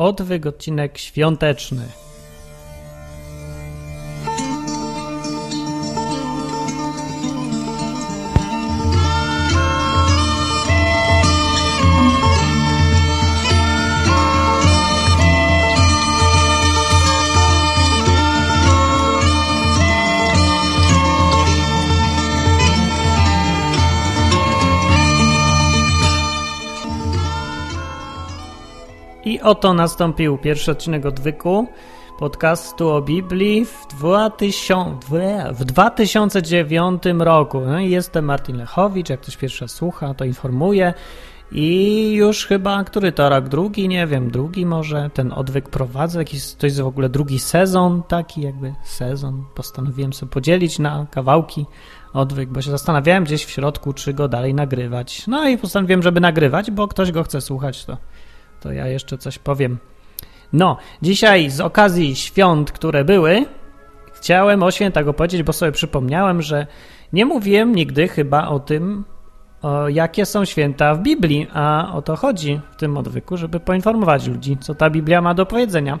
Odwyk, odcinek świąteczny. Oto nastąpił pierwszy odcinek odwyku podcastu o Biblii w, 2000, w 2009 roku. No i jestem Martin Lechowicz, jak ktoś pierwszy słucha, to informuję. I już chyba, który to rok? Drugi? Nie wiem, drugi może. Ten odwyk prowadzę, jakiś, to jest w ogóle drugi sezon, taki jakby sezon. Postanowiłem sobie podzielić na kawałki odwyk, bo się zastanawiałem gdzieś w środku, czy go dalej nagrywać. No i postanowiłem, żeby nagrywać, bo ktoś go chce słuchać, to to ja jeszcze coś powiem. No, dzisiaj z okazji świąt, które były, chciałem o świętach opowiedzieć, bo sobie przypomniałem, że nie mówiłem nigdy chyba o tym, o jakie są święta w Biblii, a o to chodzi w tym odwyku, żeby poinformować ludzi, co ta Biblia ma do powiedzenia.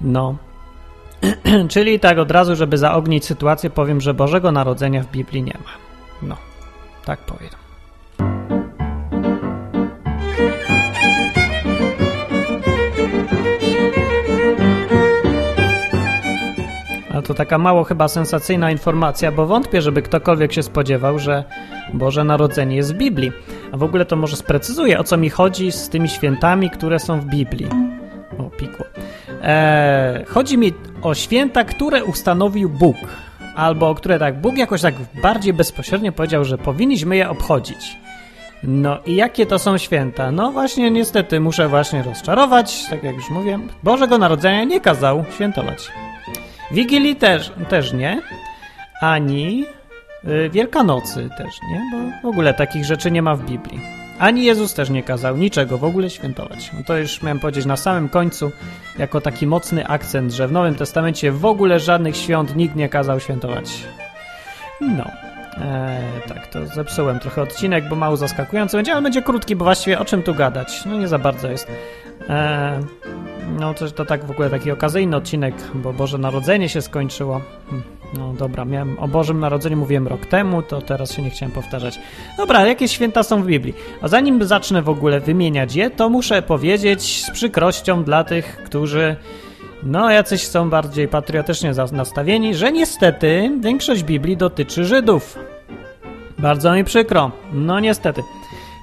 No, czyli tak od razu, żeby zaognić sytuację, powiem, że Bożego Narodzenia w Biblii nie ma. No, tak powiem. Taka mało chyba sensacyjna informacja, bo wątpię, żeby ktokolwiek się spodziewał, że Boże Narodzenie jest w Biblii. A w ogóle to może sprecyzuję, o co mi chodzi z tymi świętami, które są w Biblii. O, pikło. Eee, chodzi mi o święta, które ustanowił Bóg. Albo które tak, Bóg jakoś tak bardziej bezpośrednio powiedział, że powinniśmy je obchodzić. No i jakie to są święta? No właśnie, niestety muszę właśnie rozczarować, tak jak już mówiłem, Bożego Narodzenia nie kazał świętować. Wigilii też, też nie, ani y, Wielkanocy też nie, bo w ogóle takich rzeczy nie ma w Biblii. Ani Jezus też nie kazał niczego w ogóle świętować. No to już miałem powiedzieć na samym końcu, jako taki mocny akcent, że w Nowym Testamencie w ogóle żadnych świąt nikt nie kazał świętować. No. Eee, tak, to zepsułem trochę odcinek, bo mało zaskakujący będzie, ale będzie krótki, bo właściwie o czym tu gadać? No nie za bardzo jest. Eee, no to, to tak w ogóle taki okazyjny odcinek, bo Boże Narodzenie się skończyło. Hm, no dobra, miałem o Bożym Narodzeniu mówiłem rok temu, to teraz się nie chciałem powtarzać. Dobra, jakie święta są w Biblii? A zanim zacznę w ogóle wymieniać je, to muszę powiedzieć z przykrością dla tych, którzy no, jacyś są bardziej patriotycznie nastawieni, że niestety większość Biblii dotyczy Żydów. Bardzo mi przykro. No niestety.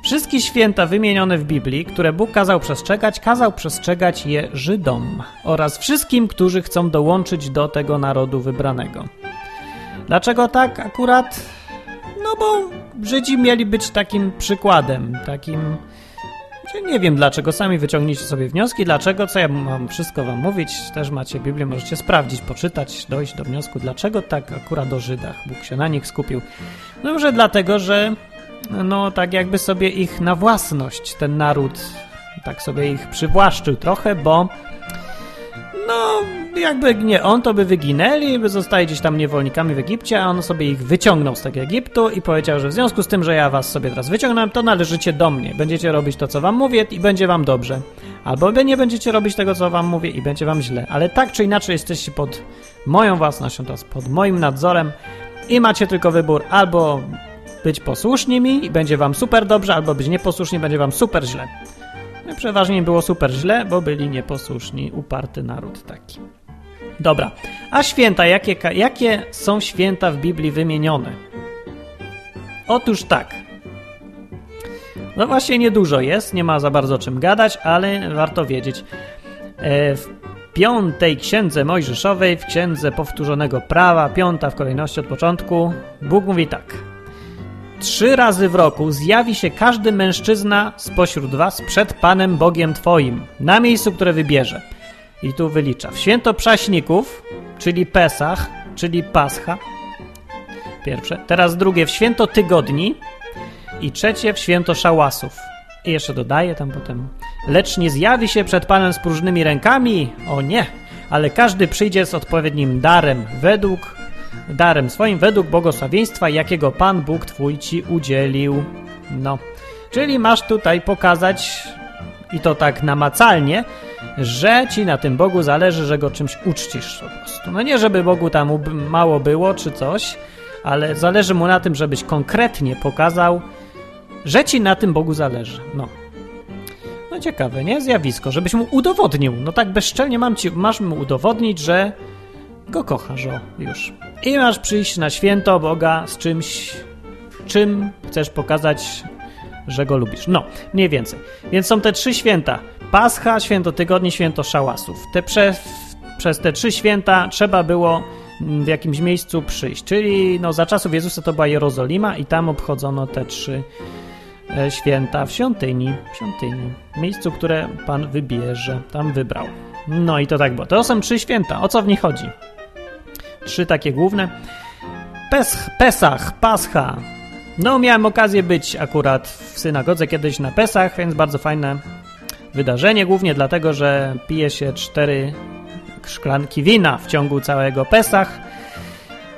Wszystkie święta wymienione w Biblii, które Bóg kazał przestrzegać, kazał przestrzegać je Żydom oraz wszystkim, którzy chcą dołączyć do tego narodu wybranego. Dlaczego tak akurat? No bo Żydzi mieli być takim przykładem, takim nie wiem dlaczego, sami wyciągnijcie sobie wnioski, dlaczego, co ja mam wszystko wam mówić, też macie Biblię, możecie sprawdzić, poczytać, dojść do wniosku, dlaczego tak akurat o Żydach Bóg się na nich skupił. No może dlatego, że no tak jakby sobie ich na własność ten naród tak sobie ich przywłaszczył trochę, bo no jakby nie on, to by wyginęli, by zostali gdzieś tam niewolnikami w Egipcie, a on sobie ich wyciągnął z tego Egiptu i powiedział, że w związku z tym, że ja was sobie teraz wyciągnąłem, to należycie do mnie. Będziecie robić to, co wam mówię i będzie wam dobrze. Albo nie będziecie robić tego, co wam mówię i będzie wam źle. Ale tak czy inaczej jesteście pod moją własnością, teraz pod moim nadzorem i macie tylko wybór albo być posłuszni mi i będzie wam super dobrze, albo być nieposłuszni będzie wam super źle. No przeważnie było super źle, bo byli nieposłuszni, uparty naród taki. Dobra, a święta, jakie, jakie są święta w Biblii wymienione? Otóż tak. No właśnie niedużo jest, nie ma za bardzo o czym gadać, ale warto wiedzieć. E, w piątej księdze Mojżeszowej, w księdze powtórzonego prawa, piąta w kolejności od początku, Bóg mówi tak. Trzy razy w roku zjawi się każdy mężczyzna spośród was przed Panem Bogiem Twoim, na miejscu, które wybierze. I tu wylicza. W święto prześników, czyli Pesach, czyli Pascha. Pierwsze. Teraz drugie w święto tygodni. I trzecie w święto szałasów. I jeszcze dodaję tam potem. Lecz nie zjawi się przed Panem z próżnymi rękami. O nie! Ale każdy przyjdzie z odpowiednim darem, według darem swoim według błogosławieństwa, jakiego Pan Bóg Twój Ci udzielił. No, czyli masz tutaj pokazać, i to tak namacalnie, że ci na tym Bogu zależy, że go czymś uczcisz po prostu. No nie, żeby Bogu tam mało było czy coś, ale zależy mu na tym, żebyś konkretnie pokazał, że ci na tym Bogu zależy. No. No ciekawe, nie? Zjawisko, żebyś mu udowodnił. No tak bezczelnie mam ci, masz mu udowodnić, że go kochasz, o, już. I masz przyjść na święto Boga z czymś, czym chcesz pokazać, że go lubisz. No, mniej więcej. Więc są te trzy święta. Pascha, święto tygodni, święto szałasów. Te prze, przez te trzy święta trzeba było w jakimś miejscu przyjść. Czyli no, za czasów Jezusa to była Jerozolima i tam obchodzono te trzy e, święta w świątyni, w świątyni, miejscu, które Pan wybierze, tam wybrał. No i to tak było. To są trzy święta. O co w nich chodzi? Trzy takie główne. Pesch, Pesach, Pascha. No, miałem okazję być akurat w synagodze kiedyś na Pesach, więc bardzo fajne wydarzenie, głównie dlatego, że pije się cztery szklanki wina w ciągu całego Pesach.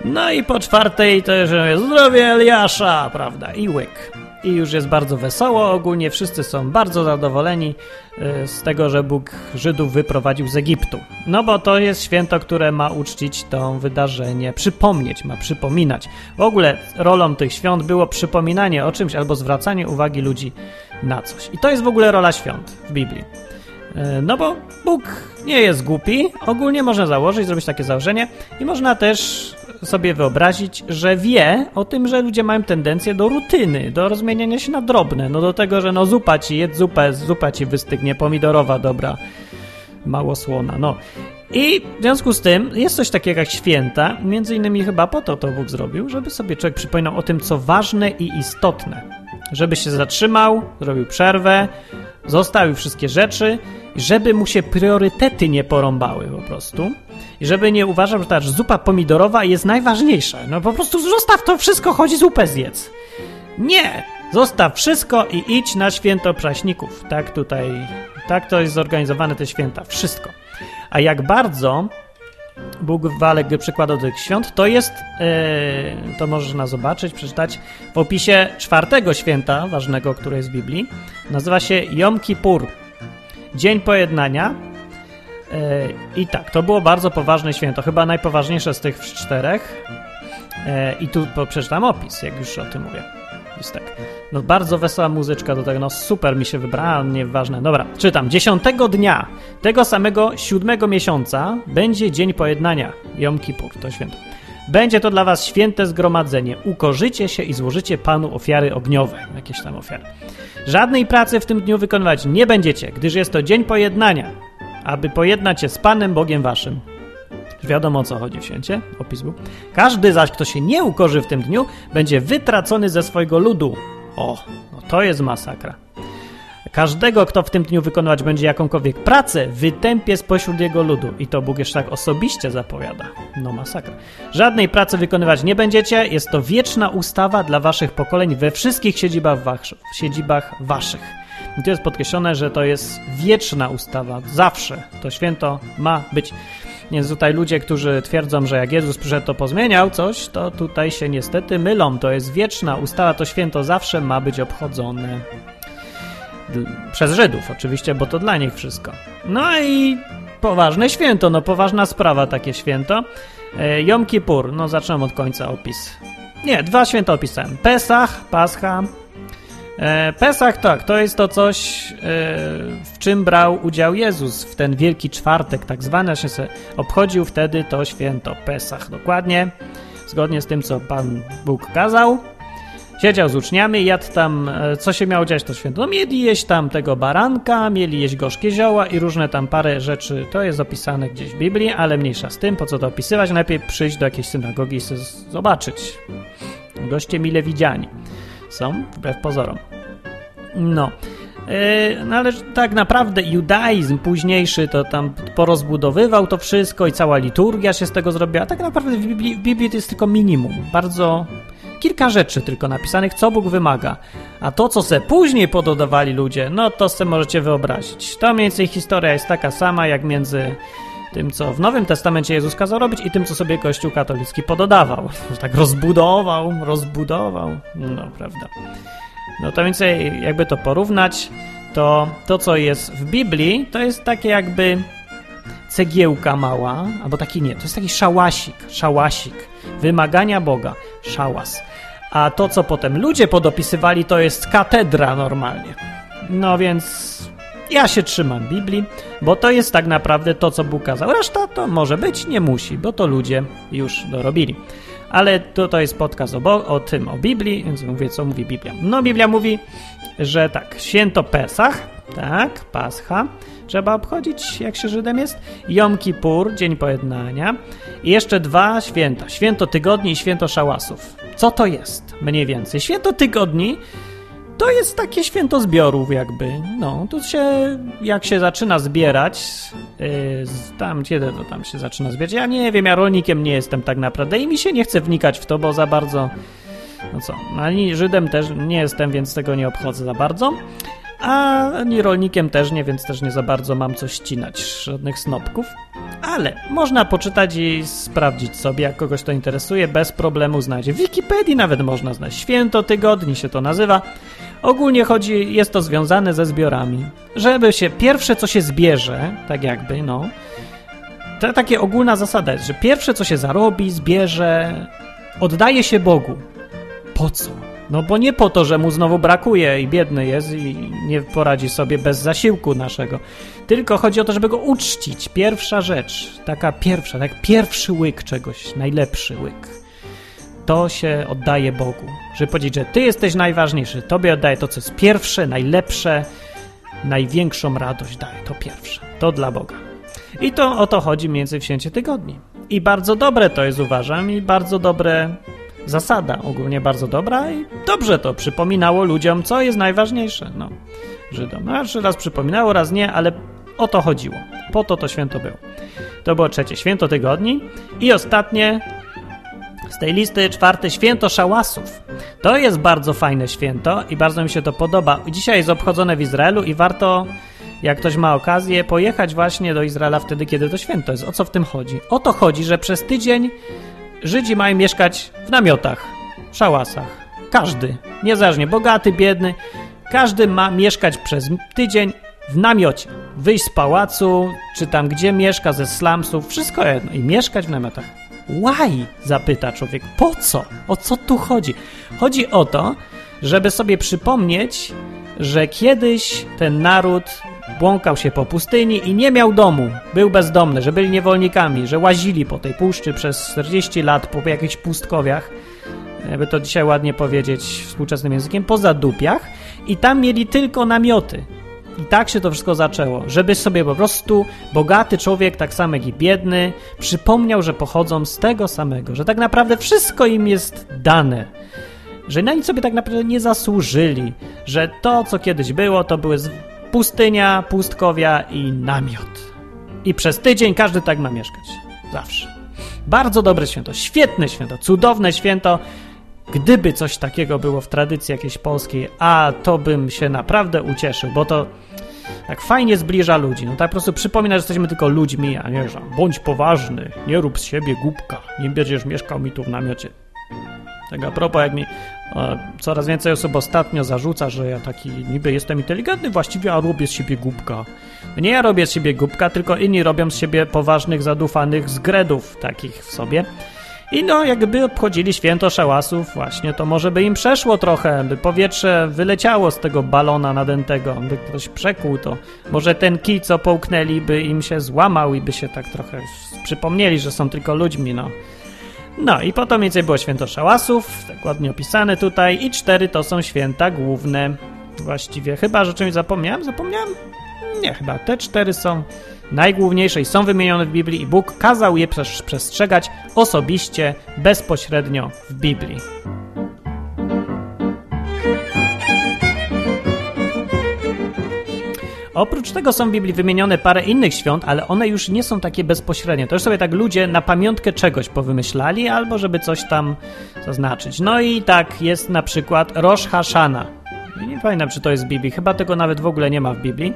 No i po czwartej to jest zdrowie Eliasza, prawda, i łyk i już jest bardzo wesoło. Ogólnie wszyscy są bardzo zadowoleni y, z tego, że Bóg Żydów wyprowadził z Egiptu. No bo to jest święto, które ma uczcić to wydarzenie, przypomnieć, ma przypominać. W ogóle rolą tych świąt było przypominanie o czymś albo zwracanie uwagi ludzi na coś. I to jest w ogóle rola świąt w Biblii. Y, no bo Bóg nie jest głupi, ogólnie można założyć, zrobić takie założenie i można też sobie wyobrazić, że wie o tym, że ludzie mają tendencję do rutyny, do rozmieniania się na drobne, no do tego, że no zupa ci, jedz zupę, zupa ci wystygnie, pomidorowa, dobra, mało słona, no. I w związku z tym jest coś takiego jak święta, między innymi chyba po to to Bóg zrobił, żeby sobie człowiek przypominał o tym, co ważne i istotne. Żeby się zatrzymał, zrobił przerwę, zostawił wszystkie rzeczy, żeby mu się priorytety nie porąbały po prostu. I żeby nie uważał, że ta zupa pomidorowa jest najważniejsza. No po prostu zostaw to wszystko, chodzi zupę zjedz. Nie! Zostaw wszystko i idź na święto praśników. Tak tutaj, tak to jest zorganizowane te święta. Wszystko. A jak bardzo Bóg walek przykładał tych świąt, to jest, yy, to można zobaczyć, przeczytać w opisie czwartego święta ważnego, które jest w Biblii. Nazywa się Jom Kippur. Dzień Pojednania. E, I tak, to było bardzo poważne święto, chyba najpoważniejsze z tych czterech. E, I tu przeczytam opis, jak już o tym mówię. No bardzo wesoła muzyczka do tego, no super mi się wybrała, nieważne. Dobra, czytam. Dziesiątego dnia tego samego siódmego miesiąca będzie Dzień Pojednania, Jom Kippur, to święto. Będzie to dla was święte zgromadzenie. Ukorzycie się i złożycie Panu ofiary ogniowe, jakieś tam ofiary. Żadnej pracy w tym dniu wykonywać nie będziecie, gdyż jest to dzień pojednania, aby pojednać się z Panem Bogiem waszym. Wiadomo o co chodzi w święcie, opis był. Każdy zaś, kto się nie ukorzy w tym dniu, będzie wytracony ze swojego ludu. O, no to jest masakra. Każdego, kto w tym dniu wykonywać będzie jakąkolwiek pracę, wytępie spośród jego ludu. I to Bóg jeszcze tak osobiście zapowiada. No masakra. Żadnej pracy wykonywać nie będziecie. Jest to wieczna ustawa dla waszych pokoleń we wszystkich siedzibach, siedzibach waszych. I tu jest podkreślone, że to jest wieczna ustawa. Zawsze to święto ma być. Więc tutaj ludzie, którzy twierdzą, że jak Jezus przyszedł, to pozmieniał coś, to tutaj się niestety mylą. To jest wieczna ustawa, to święto zawsze ma być obchodzone. Przez Żydów oczywiście, bo to dla nich wszystko. No i poważne święto, no poważna sprawa takie święto. E, Jom Kippur, no zaczynam od końca opis. Nie, dwa święta opisałem. Pesach, Pascha. E, Pesach, tak, to jest to coś, e, w czym brał udział Jezus w ten Wielki Czwartek, tak zwany, się obchodził wtedy to święto Pesach, dokładnie, zgodnie z tym, co Pan Bóg kazał. Siedział z uczniami, jadł tam, e, co się miało dziać to święto. No, mieli jeść tam tego baranka, mieli jeść gorzkie zioła i różne tam parę rzeczy. To jest opisane gdzieś w Biblii, ale mniejsza z tym, po co to opisywać. Lepiej przyjść do jakiejś synagogi i zobaczyć. Goście mile widziani są, wbrew pozorom. No. E, no ale tak naprawdę judaizm późniejszy to tam porozbudowywał to wszystko i cała liturgia się z tego zrobiła. Tak naprawdę w Biblii, w Biblii to jest tylko minimum. Bardzo kilka rzeczy tylko napisanych, co Bóg wymaga. A to, co se później pododawali ludzie, no to se możecie wyobrazić. To mniej więcej historia jest taka sama, jak między tym, co w Nowym Testamencie Jezus kazał robić i tym, co sobie Kościół katolicki pododawał. Tak rozbudował, rozbudował, no prawda. No to więcej, jakby to porównać, to to, co jest w Biblii, to jest takie jakby cegiełka mała, albo taki nie, to jest taki szałasik, szałasik, wymagania Boga, szałas. A to, co potem ludzie podopisywali, to jest katedra normalnie. No więc ja się trzymam Biblii, bo to jest tak naprawdę to, co Bóg kazał. Reszta to może być, nie musi, bo to ludzie już dorobili. Ale to jest podcast o, o tym, o Biblii, więc mówię, co mówi Biblia. No, Biblia mówi, że tak, święto Pesach, tak, Pascha, trzeba obchodzić, jak się Żydem jest, Jom Kippur, Dzień Pojednania i jeszcze dwa święta, święto tygodni i święto szałasów. Co to jest mniej więcej? Święto tygodni to jest takie święto zbiorów jakby. No, tu się, jak się zaczyna zbierać, yy, tam, kiedy to tam się zaczyna zbierać, ja nie wiem, ja rolnikiem nie jestem tak naprawdę i mi się nie chce wnikać w to, bo za bardzo, no co, ani Żydem też nie jestem, więc tego nie obchodzę za bardzo, a ani rolnikiem też nie, więc też nie za bardzo mam coś ścinać, żadnych snopków. Ale można poczytać i sprawdzić sobie, jak kogoś to interesuje, bez problemu znajdzie. W Wikipedii nawet można znaleźć. Święto tygodni się to nazywa. Ogólnie chodzi, jest to związane ze zbiorami. Żeby się, pierwsze co się zbierze, tak jakby, no, to takie ogólna zasada jest, że pierwsze co się zarobi, zbierze, oddaje się Bogu. Po co? No bo nie po to, że mu znowu brakuje i biedny jest i nie poradzi sobie bez zasiłku naszego. Tylko chodzi o to, żeby go uczcić. Pierwsza rzecz, taka pierwsza, tak pierwszy łyk czegoś, najlepszy łyk. To się oddaje Bogu. Żeby powiedzieć, że Ty jesteś najważniejszy. Tobie oddaję to, co jest pierwsze, najlepsze, największą radość daje. To pierwsze. To dla Boga. I to o to chodzi między w święcie tygodni. I bardzo dobre to jest, uważam, i bardzo dobre zasada, ogólnie bardzo dobra i dobrze to przypominało ludziom, co jest najważniejsze. No, Żydom. No, raz przypominało, raz nie, ale o to chodziło. Po to to święto było. To było trzecie święto tygodni i ostatnie z tej listy czwarte święto szałasów. To jest bardzo fajne święto i bardzo mi się to podoba. Dzisiaj jest obchodzone w Izraelu i warto, jak ktoś ma okazję, pojechać właśnie do Izraela wtedy, kiedy to święto jest. O co w tym chodzi? O to chodzi, że przez tydzień Żydzi mają mieszkać w namiotach, w szałasach. Każdy, niezależnie bogaty, biedny, każdy ma mieszkać przez tydzień w namiocie. Wyjść z pałacu, czy tam gdzie mieszka, ze slumsów, wszystko jedno i mieszkać w namiotach. Why? zapyta człowiek. Po co? O co tu chodzi? Chodzi o to, żeby sobie przypomnieć, że kiedyś ten naród błąkał się po pustyni i nie miał domu. Był bezdomny, że byli niewolnikami, że łazili po tej puszczy przez 40 lat po jakichś pustkowiach, jakby to dzisiaj ładnie powiedzieć współczesnym językiem, po zadupiach i tam mieli tylko namioty. I tak się to wszystko zaczęło, żeby sobie po prostu bogaty człowiek, tak samo jak i biedny, przypomniał, że pochodzą z tego samego, że tak naprawdę wszystko im jest dane, że na nic sobie tak naprawdę nie zasłużyli, że to, co kiedyś było, to były pustynia, pustkowia i namiot. I przez tydzień każdy tak ma mieszkać. Zawsze. Bardzo dobre święto, świetne święto, cudowne święto. Gdyby coś takiego było w tradycji jakiejś polskiej, a to bym się naprawdę ucieszył, bo to tak fajnie zbliża ludzi. No tak po prostu przypomina, że jesteśmy tylko ludźmi, a nie, że bądź poważny, nie rób z siebie głupka, nie będziesz mieszkał mi tu w namiocie. Tak a propos, jak mi e, coraz więcej osób ostatnio zarzuca, że ja taki niby jestem inteligentny, właściwie a robię z siebie głupka. Nie ja robię z siebie głupka, tylko inni robią z siebie poważnych, zadufanych zgredów takich w sobie. I no, jakby obchodzili święto szałasów, właśnie, to może by im przeszło trochę, by powietrze wyleciało z tego balona nadętego, by ktoś przekuł to. Może ten kij, co połknęli, by im się złamał i by się tak trochę przypomnieli, że są tylko ludźmi, no. No i potem więcej było święto szałasów, tak ładnie opisane tutaj, i cztery to są święta główne. Właściwie, chyba że czymś zapomniałem? Zapomniałem? Nie, chyba te cztery są najgłówniejsze i są wymienione w Biblii i Bóg kazał je przestrzegać osobiście, bezpośrednio w Biblii. Oprócz tego są w Biblii wymienione parę innych świąt, ale one już nie są takie bezpośrednie. To już sobie tak ludzie na pamiątkę czegoś powymyślali, albo żeby coś tam zaznaczyć. No i tak jest na przykład Rosh Hashana. Nie pamiętam, czy to jest w Biblii. Chyba tego nawet w ogóle nie ma w Biblii.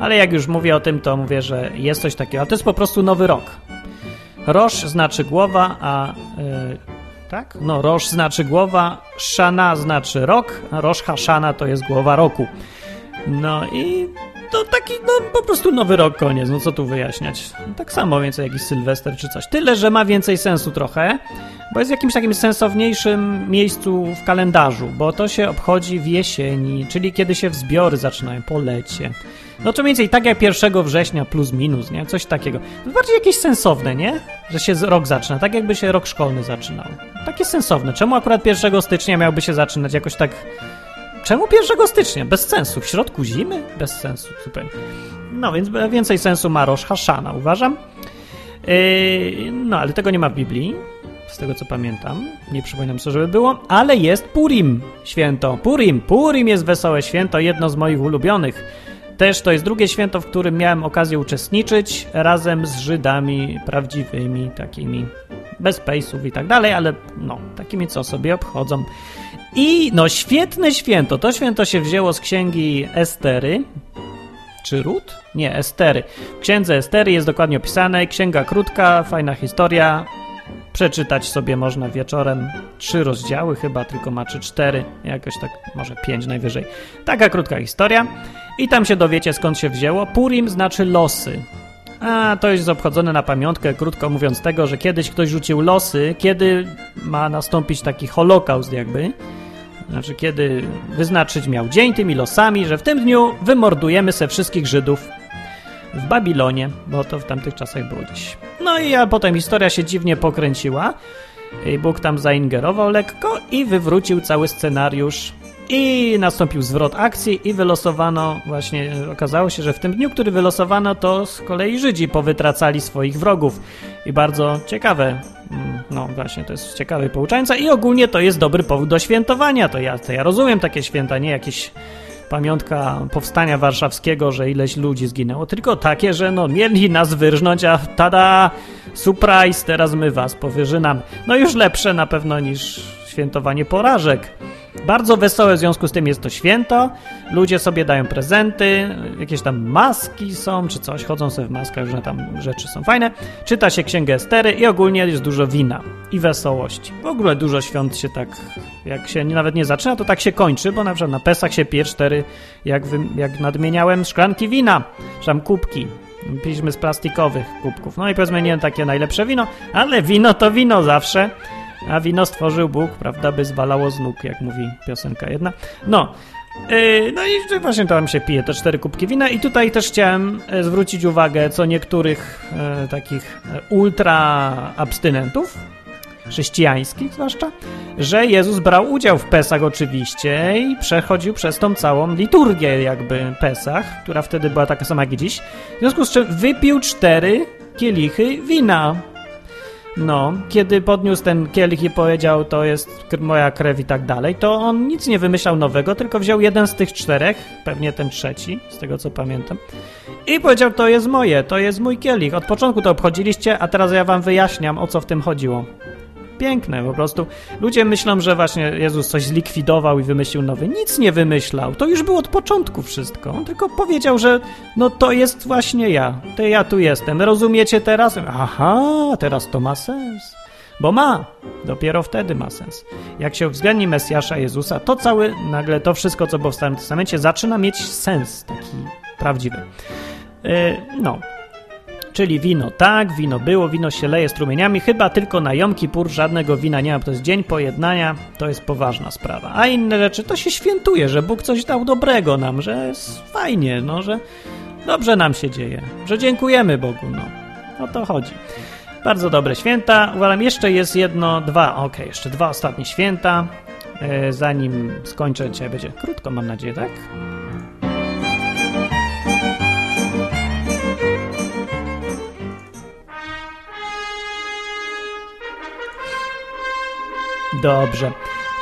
Ale jak już mówię o tym, to mówię, że jest coś takiego. A to jest po prostu nowy rok. Rosh znaczy głowa, a... Yy, tak? No, Rosh znaczy głowa, Shana znaczy rok, a Rosh Hashana to jest głowa roku. No i to taki, no po prostu nowy rok, koniec, no co tu wyjaśniać. Tak samo więcej jakiś Sylwester czy coś. Tyle, że ma więcej sensu trochę, bo jest w jakimś takim sensowniejszym miejscu w kalendarzu, bo to się obchodzi w jesieni, czyli kiedy się wzbiory zaczynają, po lecie. No to mniej więcej tak jak 1 września plus minus, nie? Coś takiego. To bardziej jakieś sensowne, nie? Że się rok zaczyna, tak jakby się rok szkolny zaczynał. Takie sensowne. Czemu akurat 1 stycznia miałby się zaczynać jakoś tak... Czemu 1 stycznia? Bez sensu. W środku zimy? Bez sensu. No więc więcej sensu ma Rosh Hashana, uważam. Yy, no, ale tego nie ma w Biblii, z tego co pamiętam. Nie przypominam sobie, żeby było, ale jest Purim, święto. Purim, Purim jest wesołe święto, jedno z moich ulubionych. Też to jest drugie święto, w którym miałem okazję uczestniczyć razem z Żydami prawdziwymi, takimi bez pejsów i tak dalej, ale no, takimi co sobie obchodzą. I no, świetne święto. To święto się wzięło z księgi Estery. Czy Rut? Nie, Estery. W księdze Estery jest dokładnie opisane. Księga krótka, fajna historia. Przeczytać sobie można wieczorem. Trzy rozdziały chyba, tylko ma czy cztery. Jakoś tak, może pięć najwyżej. Taka krótka historia. I tam się dowiecie skąd się wzięło. Purim znaczy losy. A to jest obchodzone na pamiątkę, krótko mówiąc, tego, że kiedyś ktoś rzucił losy, kiedy ma nastąpić taki holokaust, jakby. Znaczy, kiedy wyznaczyć miał dzień tymi losami, że w tym dniu wymordujemy se wszystkich Żydów w Babilonie, bo to w tamtych czasach było gdzieś. No i a potem historia się dziwnie pokręciła. Bóg tam zaingerował lekko i wywrócił cały scenariusz i nastąpił zwrot akcji i wylosowano, właśnie okazało się, że w tym dniu, który wylosowano, to z kolei Żydzi powytracali swoich wrogów. I bardzo ciekawe, mm, no właśnie, to jest ciekawe i pouczające i ogólnie to jest dobry powód do świętowania. To ja, to ja rozumiem takie święta, nie jakieś pamiątka powstania warszawskiego, że ileś ludzi zginęło, tylko takie, że no mieli nas wyrżnąć, a tada, surprise, teraz my was powyżynamy. No już lepsze na pewno niż świętowanie porażek. Bardzo wesołe w związku z tym jest to święto. Ludzie sobie dają prezenty, jakieś tam maski są, czy coś, chodzą sobie w maskach, różne tam rzeczy są fajne. Czyta się księgę Estery i ogólnie jest dużo wina i wesołości. W ogóle dużo świąt się tak, jak się nawet nie zaczyna, to tak się kończy, bo na przykład na Pesach się pije cztery, jak, wy, jak nadmieniałem, szklanki wina, czy tam kubki. Piliśmy z plastikowych kubków. No i powiedzmy nie takie najlepsze wino, ale wino to wino zawsze. A wino stworzył Bóg, prawda, by zwalało z nóg, jak mówi piosenka jedna. No, yy, no i właśnie tam się pije te cztery kubki wina. I tutaj też chciałem e, zwrócić uwagę co niektórych e, takich e, ultra abstynentów, chrześcijańskich zwłaszcza, że Jezus brał udział w Pesach oczywiście i przechodził przez tą całą liturgię jakby Pesach, która wtedy była taka sama jak dziś, w związku z czym wypił cztery kielichy wina no, kiedy podniósł ten kielich i powiedział, to jest moja krew i tak dalej, to on nic nie wymyślał nowego, tylko wziął jeden z tych czterech, pewnie ten trzeci, z tego co pamiętam, i powiedział, to jest moje, to jest mój kielich. Od początku to obchodziliście, a teraz ja wam wyjaśniam, o co w tym chodziło. Piękne po prostu. Ludzie myślą, że właśnie Jezus coś zlikwidował i wymyślił nowy. Nic nie wymyślał. To już było od początku wszystko. On tylko powiedział, że no to jest właśnie ja. To ja tu jestem. Rozumiecie teraz? Aha, teraz to ma sens. Bo ma. Dopiero wtedy ma sens. Jak się uwzględni Mesjasza Jezusa, to cały, nagle to wszystko, co było w Starym Testamencie, zaczyna mieć sens taki prawdziwy. Yy, no, Czyli wino tak, wino było, wino się leje strumieniami, chyba tylko na Jom Kippur żadnego wina nie ma, to jest dzień pojednania, to jest poważna sprawa. A inne rzeczy to się świętuje, że Bóg coś dał dobrego nam, że jest fajnie, no, że dobrze nam się dzieje, że dziękujemy Bogu, no. O to chodzi. Bardzo dobre święta. Uważam, jeszcze jest jedno, dwa, ok, jeszcze dwa ostatnie święta. E, zanim skończę, dzisiaj będzie krótko, mam nadzieję, tak? Dobrze.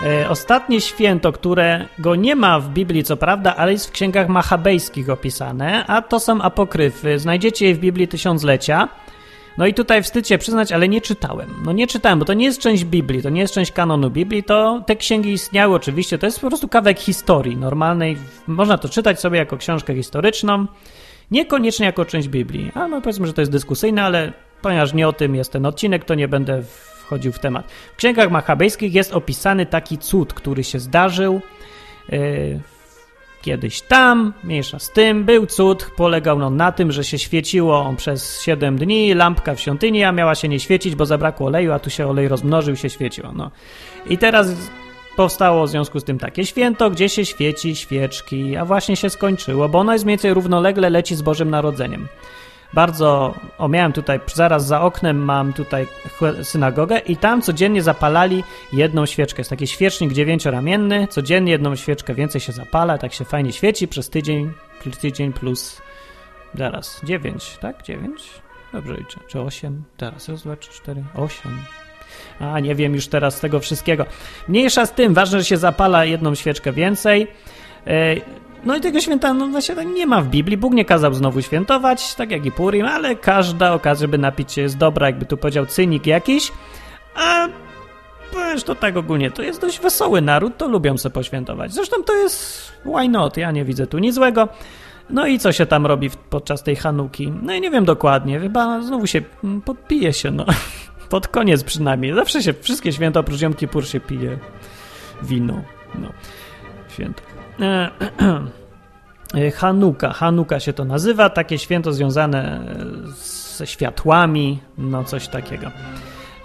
E, ostatnie święto, którego nie ma w Biblii, co prawda, ale jest w księgach machabejskich opisane, a to są apokryfy. Znajdziecie je w Biblii Tysiąclecia. No i tutaj wstyd się przyznać, ale nie czytałem. No nie czytałem, bo to nie jest część Biblii, to nie jest część kanonu Biblii, to te księgi istniały oczywiście, to jest po prostu kawałek historii normalnej. Można to czytać sobie jako książkę historyczną, niekoniecznie jako część Biblii. A no powiedzmy, że to jest dyskusyjne, ale ponieważ nie o tym jest ten odcinek, to nie będę wchodził w temat. W księgach machabejskich jest opisany taki cud, który się zdarzył. E, kiedyś tam, mniejsza z tym, był cud, polegał na tym, że się świeciło przez 7 dni, lampka w świątyni, a miała się nie świecić, bo zabrakło oleju, a tu się olej rozmnożył, się świeciło. No. I teraz powstało w związku z tym takie święto, gdzie się świeci świeczki, a właśnie się skończyło, bo ono jest mniej więcej równolegle leci z Bożym Narodzeniem bardzo, o miałem tutaj, zaraz za oknem mam tutaj synagogę i tam codziennie zapalali jedną świeczkę. Jest taki świecznik dziewięcioramienny, codziennie jedną świeczkę więcej się zapala, tak się fajnie świeci przez tydzień, tydzień plus, zaraz, dziewięć, tak? Dziewięć? Dobrze liczę. Czy osiem? Teraz, raz, dwa, trzy, cztery, osiem. A, nie wiem już teraz tego wszystkiego. Mniejsza z tym, ważne, że się zapala jedną świeczkę więcej. No i tego święta no właśnie nie ma w Biblii. Bóg nie kazał znowu świętować, tak jak i Purim, ale każda okazja, żeby napić się jest dobra, jakby tu powiedział cynik jakiś. A wiesz, to tak ogólnie, to jest dość wesoły naród, to lubią sobie poświętować. Zresztą to jest why not, ja nie widzę tu nic złego. No i co się tam robi podczas tej Hanuki? No i nie wiem dokładnie, chyba znowu się mm, podpije się, no. Pod koniec przynajmniej. Zawsze się, wszystkie święta oprócz Jom Kippur się pije wino, no. Święto. E, e, Hanuka. Hanuka się to nazywa, takie święto związane ze światłami, no coś takiego.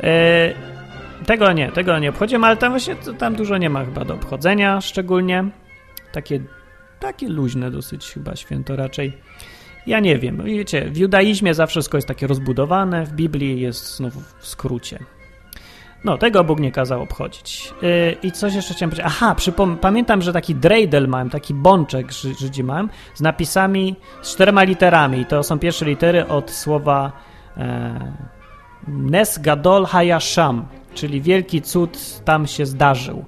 E, tego nie, tego nie obchodzimy, ale tam właśnie tam dużo nie ma chyba do obchodzenia szczególnie. Takie, takie luźne dosyć chyba święto raczej. Ja nie wiem. Wiecie, w judaizmie zawsze wszystko jest takie rozbudowane, w Biblii jest znowu w skrócie. No, tego Bóg nie kazał obchodzić. Yy, I coś jeszcze chciałem powiedzieć. Aha, pamiętam, że taki dreidel mam, taki bączek Żydzi mam, z napisami, z czterema literami. To są pierwsze litery od słowa e, Nes Gadol Hayasham, czyli wielki cud tam się zdarzył.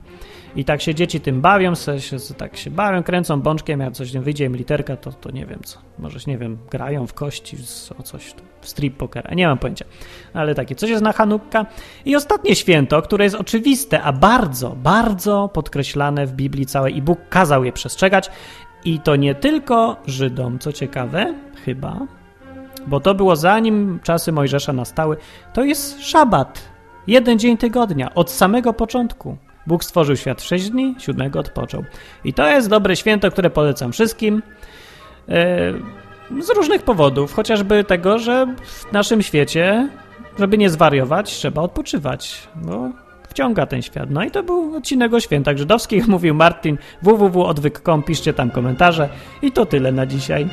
I tak się dzieci tym bawią, się, tak się bawią, kręcą bączkiem, jak coś wyjdzie im literka, to, to nie wiem co. Może, nie wiem, grają w kości, o coś, strip pokera, nie mam pojęcia. Ale takie, coś jest na Hanukka. I ostatnie święto, które jest oczywiste, a bardzo, bardzo podkreślane w Biblii całej i Bóg kazał je przestrzegać. I to nie tylko Żydom, co ciekawe, chyba, bo to było zanim czasy Mojżesza nastały, to jest szabat. Jeden dzień tygodnia, od samego początku. Bóg stworzył świat 6 dni, siódmego odpoczął. I to jest dobre święto, które polecam wszystkim. Yy, z różnych powodów, chociażby tego, że w naszym świecie, żeby nie zwariować, trzeba odpoczywać, bo wciąga ten świat. No i to był odcinek o świętach żydowskich, mówił Martin www.odwyk.com, piszcie tam komentarze i to tyle na dzisiaj.